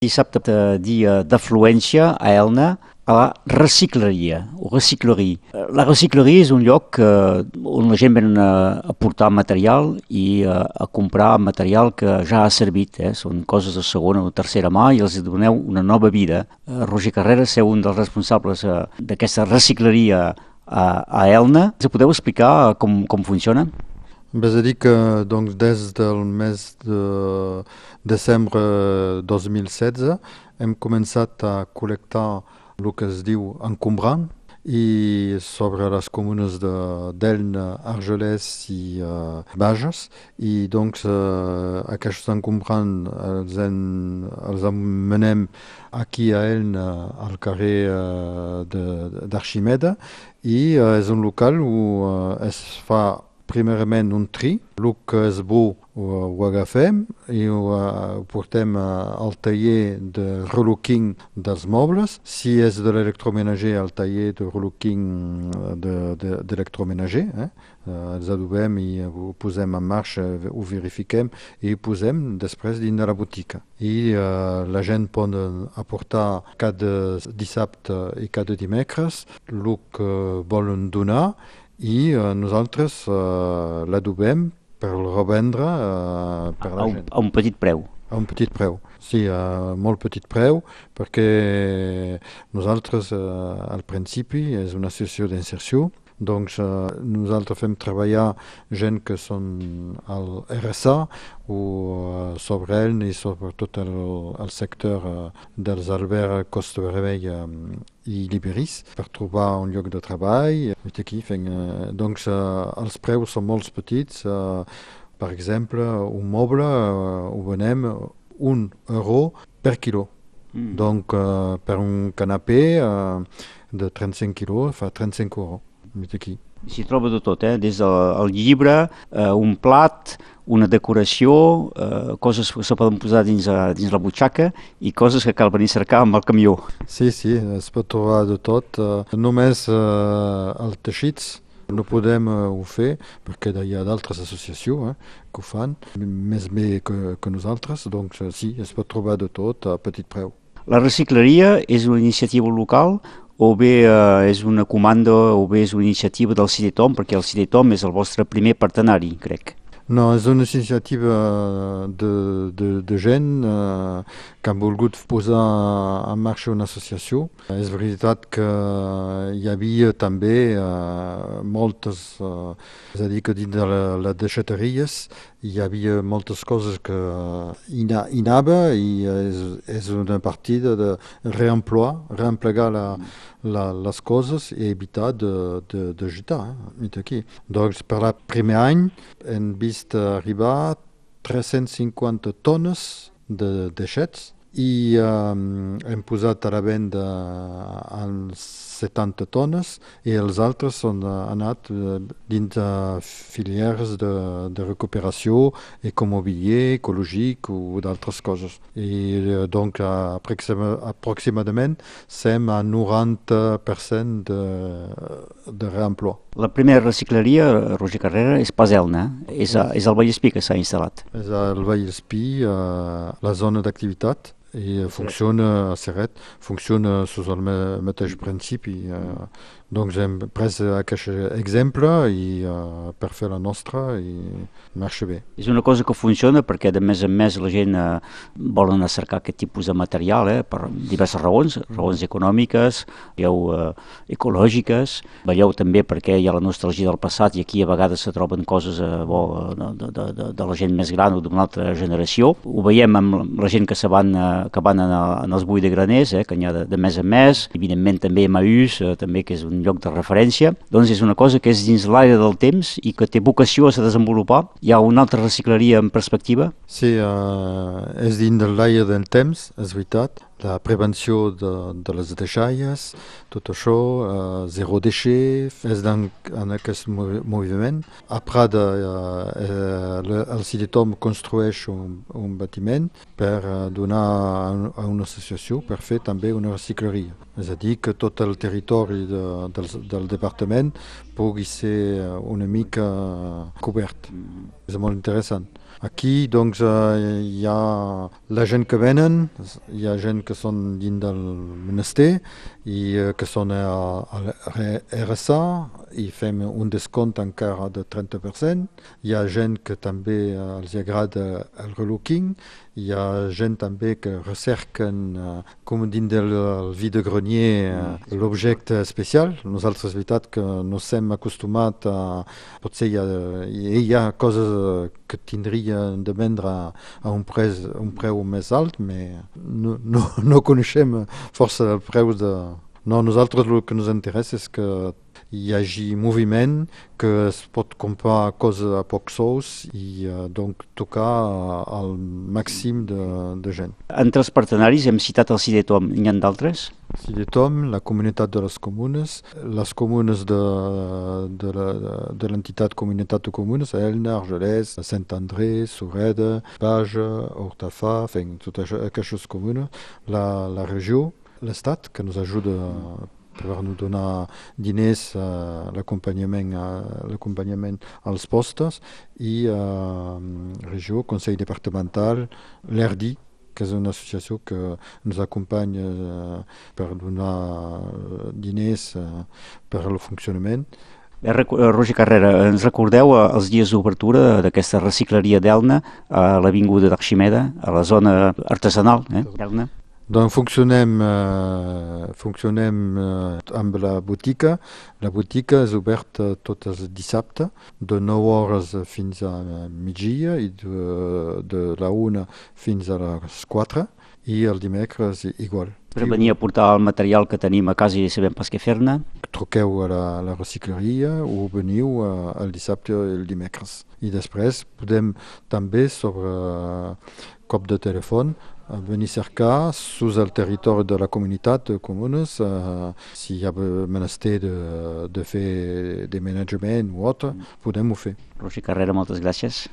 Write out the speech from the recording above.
Dissabte, eh, dia d'afluència a Elna, a la recicleria, o recicleria. Eh, la recicleria és un lloc eh, on la gent ven a, portar material i a, a comprar material que ja ha servit, eh? són coses de segona o tercera mà i els doneu una nova vida. Eh, Roger Carrera, seu un dels responsables eh, d'aquesta recicleria a, a Elna. Ens podeu explicar com, com funciona? És a dir que doncs, des del mes de desembre 2016 hem començat a col·lectar el que es diu encombrant i sobre les comunes de d'Elna, Argelès i uh, Bages i doncs uh, aquests encombrants els, en, els emmenem aquí a Elna al carrer uh, d'Arximeda i uh, és un local on uh, es fa primerament un tri, el que és bo ho, ho agafem i ho, ho de relooking dels mobles. Si és de l'electromenager, al de relooking. De, de, eh? Els adobem i posem en marxa, ho verifiquem i ho posem després la botica. I uh, la gent pot aportar cada dissabte i cada dimecres el que volen i uh, nosaltres uh, l'adobem per revendre uh, per a, un, a un petit preu. A un petit preu, sí, a molt petit preu, perquè nosaltres uh, al principi és una associació d'inserció, doncs uh, nosaltres fem treballar gent que són al RSA o uh, sobre ell i sobre tot el, el sector uh, dels albergs Costa Vermella um, i Liberis per trobar un lloc de treball. Aquí fem, uh, doncs els preus són molt petits. Uh, per exemple, un moble uh, ho venem un euro per quilo. Mm. Donc, uh, per un canapé uh, de 35 quilos fa 35 euros. Aquí. S'hi troba de tot, eh? des del llibre, eh, un plat, una decoració, eh, coses que se poden posar dins, a, dins la butxaca i coses que cal venir a cercar amb el camió. Sí, sí, es pot trobar de tot. Eh, només eh, els teixits no podem uh, ho fer perquè hi ha d'altres associacions eh, que ho fan més bé que, que nosaltres, doncs uh, sí, es pot trobar de tot a petit preu. La recicleria és una iniciativa local o bé eh, és una comanda o bé és una iniciativa del CIDETOM, perquè el CIDETOM és el vostre primer partenari, crec. No, és una iniciativa de, de, de gent eh, que han volgut posar en marxa una associació. És veritat que hi havia també eh, moltes, eh, és a dir, que dins de les deixateries hi havia moltes coses que hi, hi anava i és, és una partida de reemploar, reemplegar la, la, coses i evitar de, de, de gitar eh, aquí. Doncs per el primer any hem vist arribar 350 tones de deixets i um, hem posat a la venda els 70 tones i els altres són anat uh, dins de filières de, de recuperació ecomobilier, ecològic o d'altres coses. I uh, donc aproxima, aproximadament sem a 90% de, de reemploi. La primera recicleria, Roger Carrera, és pas Elna, és, a, és al Vallespí que s'ha instal·lat. És al Vallespí, a la zona d'activitat, i funciona a Serret, funciona sota el mateix principi. Eh, doncs hem pres aquest exemple i, uh, per fer la nostra i marxa bé. És una cosa que funciona perquè de més en més la gent uh, volen cercar aquest tipus de material eh, per diverses raons, raons econòmiques, veieu uh, ecològiques, veieu també perquè hi ha la nostalgia del passat i aquí a vegades se troben coses uh, bo, de, de, de, de la gent més gran o d'una altra generació. Ho veiem amb la gent que se van, uh, que van en, en els buits de graners, eh, que n'hi ha de, de més en més, evidentment també Maús, uh, també que és un lloc de referència, doncs és una cosa que és dins l'aire del temps i que té vocació a se desenvolupar. Hi ha una altra recicleria en perspectiva? Sí, uh, és dins de l'aire del temps, és veritat la prevenció de, de les deixalles, tot això, uh, zero déchet, és en, en aquest moviment. A Prada uh, uh, el CIDETOM construeix un, un batiment per uh, donar a, a una associació per fer també una recicleria. És a dir, que tot el territori de, del, del departament pugui ser una mica cobert. És molt interessant. Aquí doncs, eh, hi ha la gent que venen, hi ha gent que són dins del monestir i eh, que són a, a RSA i fem un descompte encara de 30%. Hi ha gent que també els agrada el relooking, hi ha gent també que recerquen, com dins del vide grenier, uh, l'objecte especial. Nosaltres, és veritat que no estem acostumats a... Potser hi ha, hi ha coses que tindrien de vendre a un, preu, un preu més alt, però no, no, no coneixem força el preu de... No, nosaltres el que ens interessa és que hi hagi moviment, que es pot comprar coses a pocs sous i uh, donc tocar al màxim de, de gent. Entre els partenaris hem citat el CIDETOM, n'hi ha d'altres? CIDETOM, la comunitat de les comunes, les comunes de, de, la, de l'entitat comunitat de comunes, Elna, Argelès, Sant André, Sureda, Baja, Hortafà, enfin, totes aquestes comunes, la, la regió, l'Estat, que ens ajuda per nous donar diners a eh, l'acompanyament l'acompanyament als postes i a eh, regió, Consell Departamental, l'ERDI, que és una associació que ens acompanya eh, per donar diners per al funcionament. Roger Carrera, ens recordeu els dies d'obertura d'aquesta recicleria d'Elna a l'Avinguda d'Arximeda, a la zona artesanal eh, d'Elna? Donc funcionem, uh, funcionem uh, amb la botica. La botica és oberta tots els dissabtes, de 9 hores fins a migdia i de, de la 1 fins a les 4 i el dimecres igual. Per venir a portar el material que tenim a casa i sabem pas què fer-ne? Truqueu a la, a la recicleria o veniu uh, el dissabte i el dimecres. I després podem també sobre uh, cop de telèfon venir cercar sus el territori de la comunitat de comunes si hi ha menester de, de fer de management o altre, podem ho fer. Roger Carrera, moltes gràcies.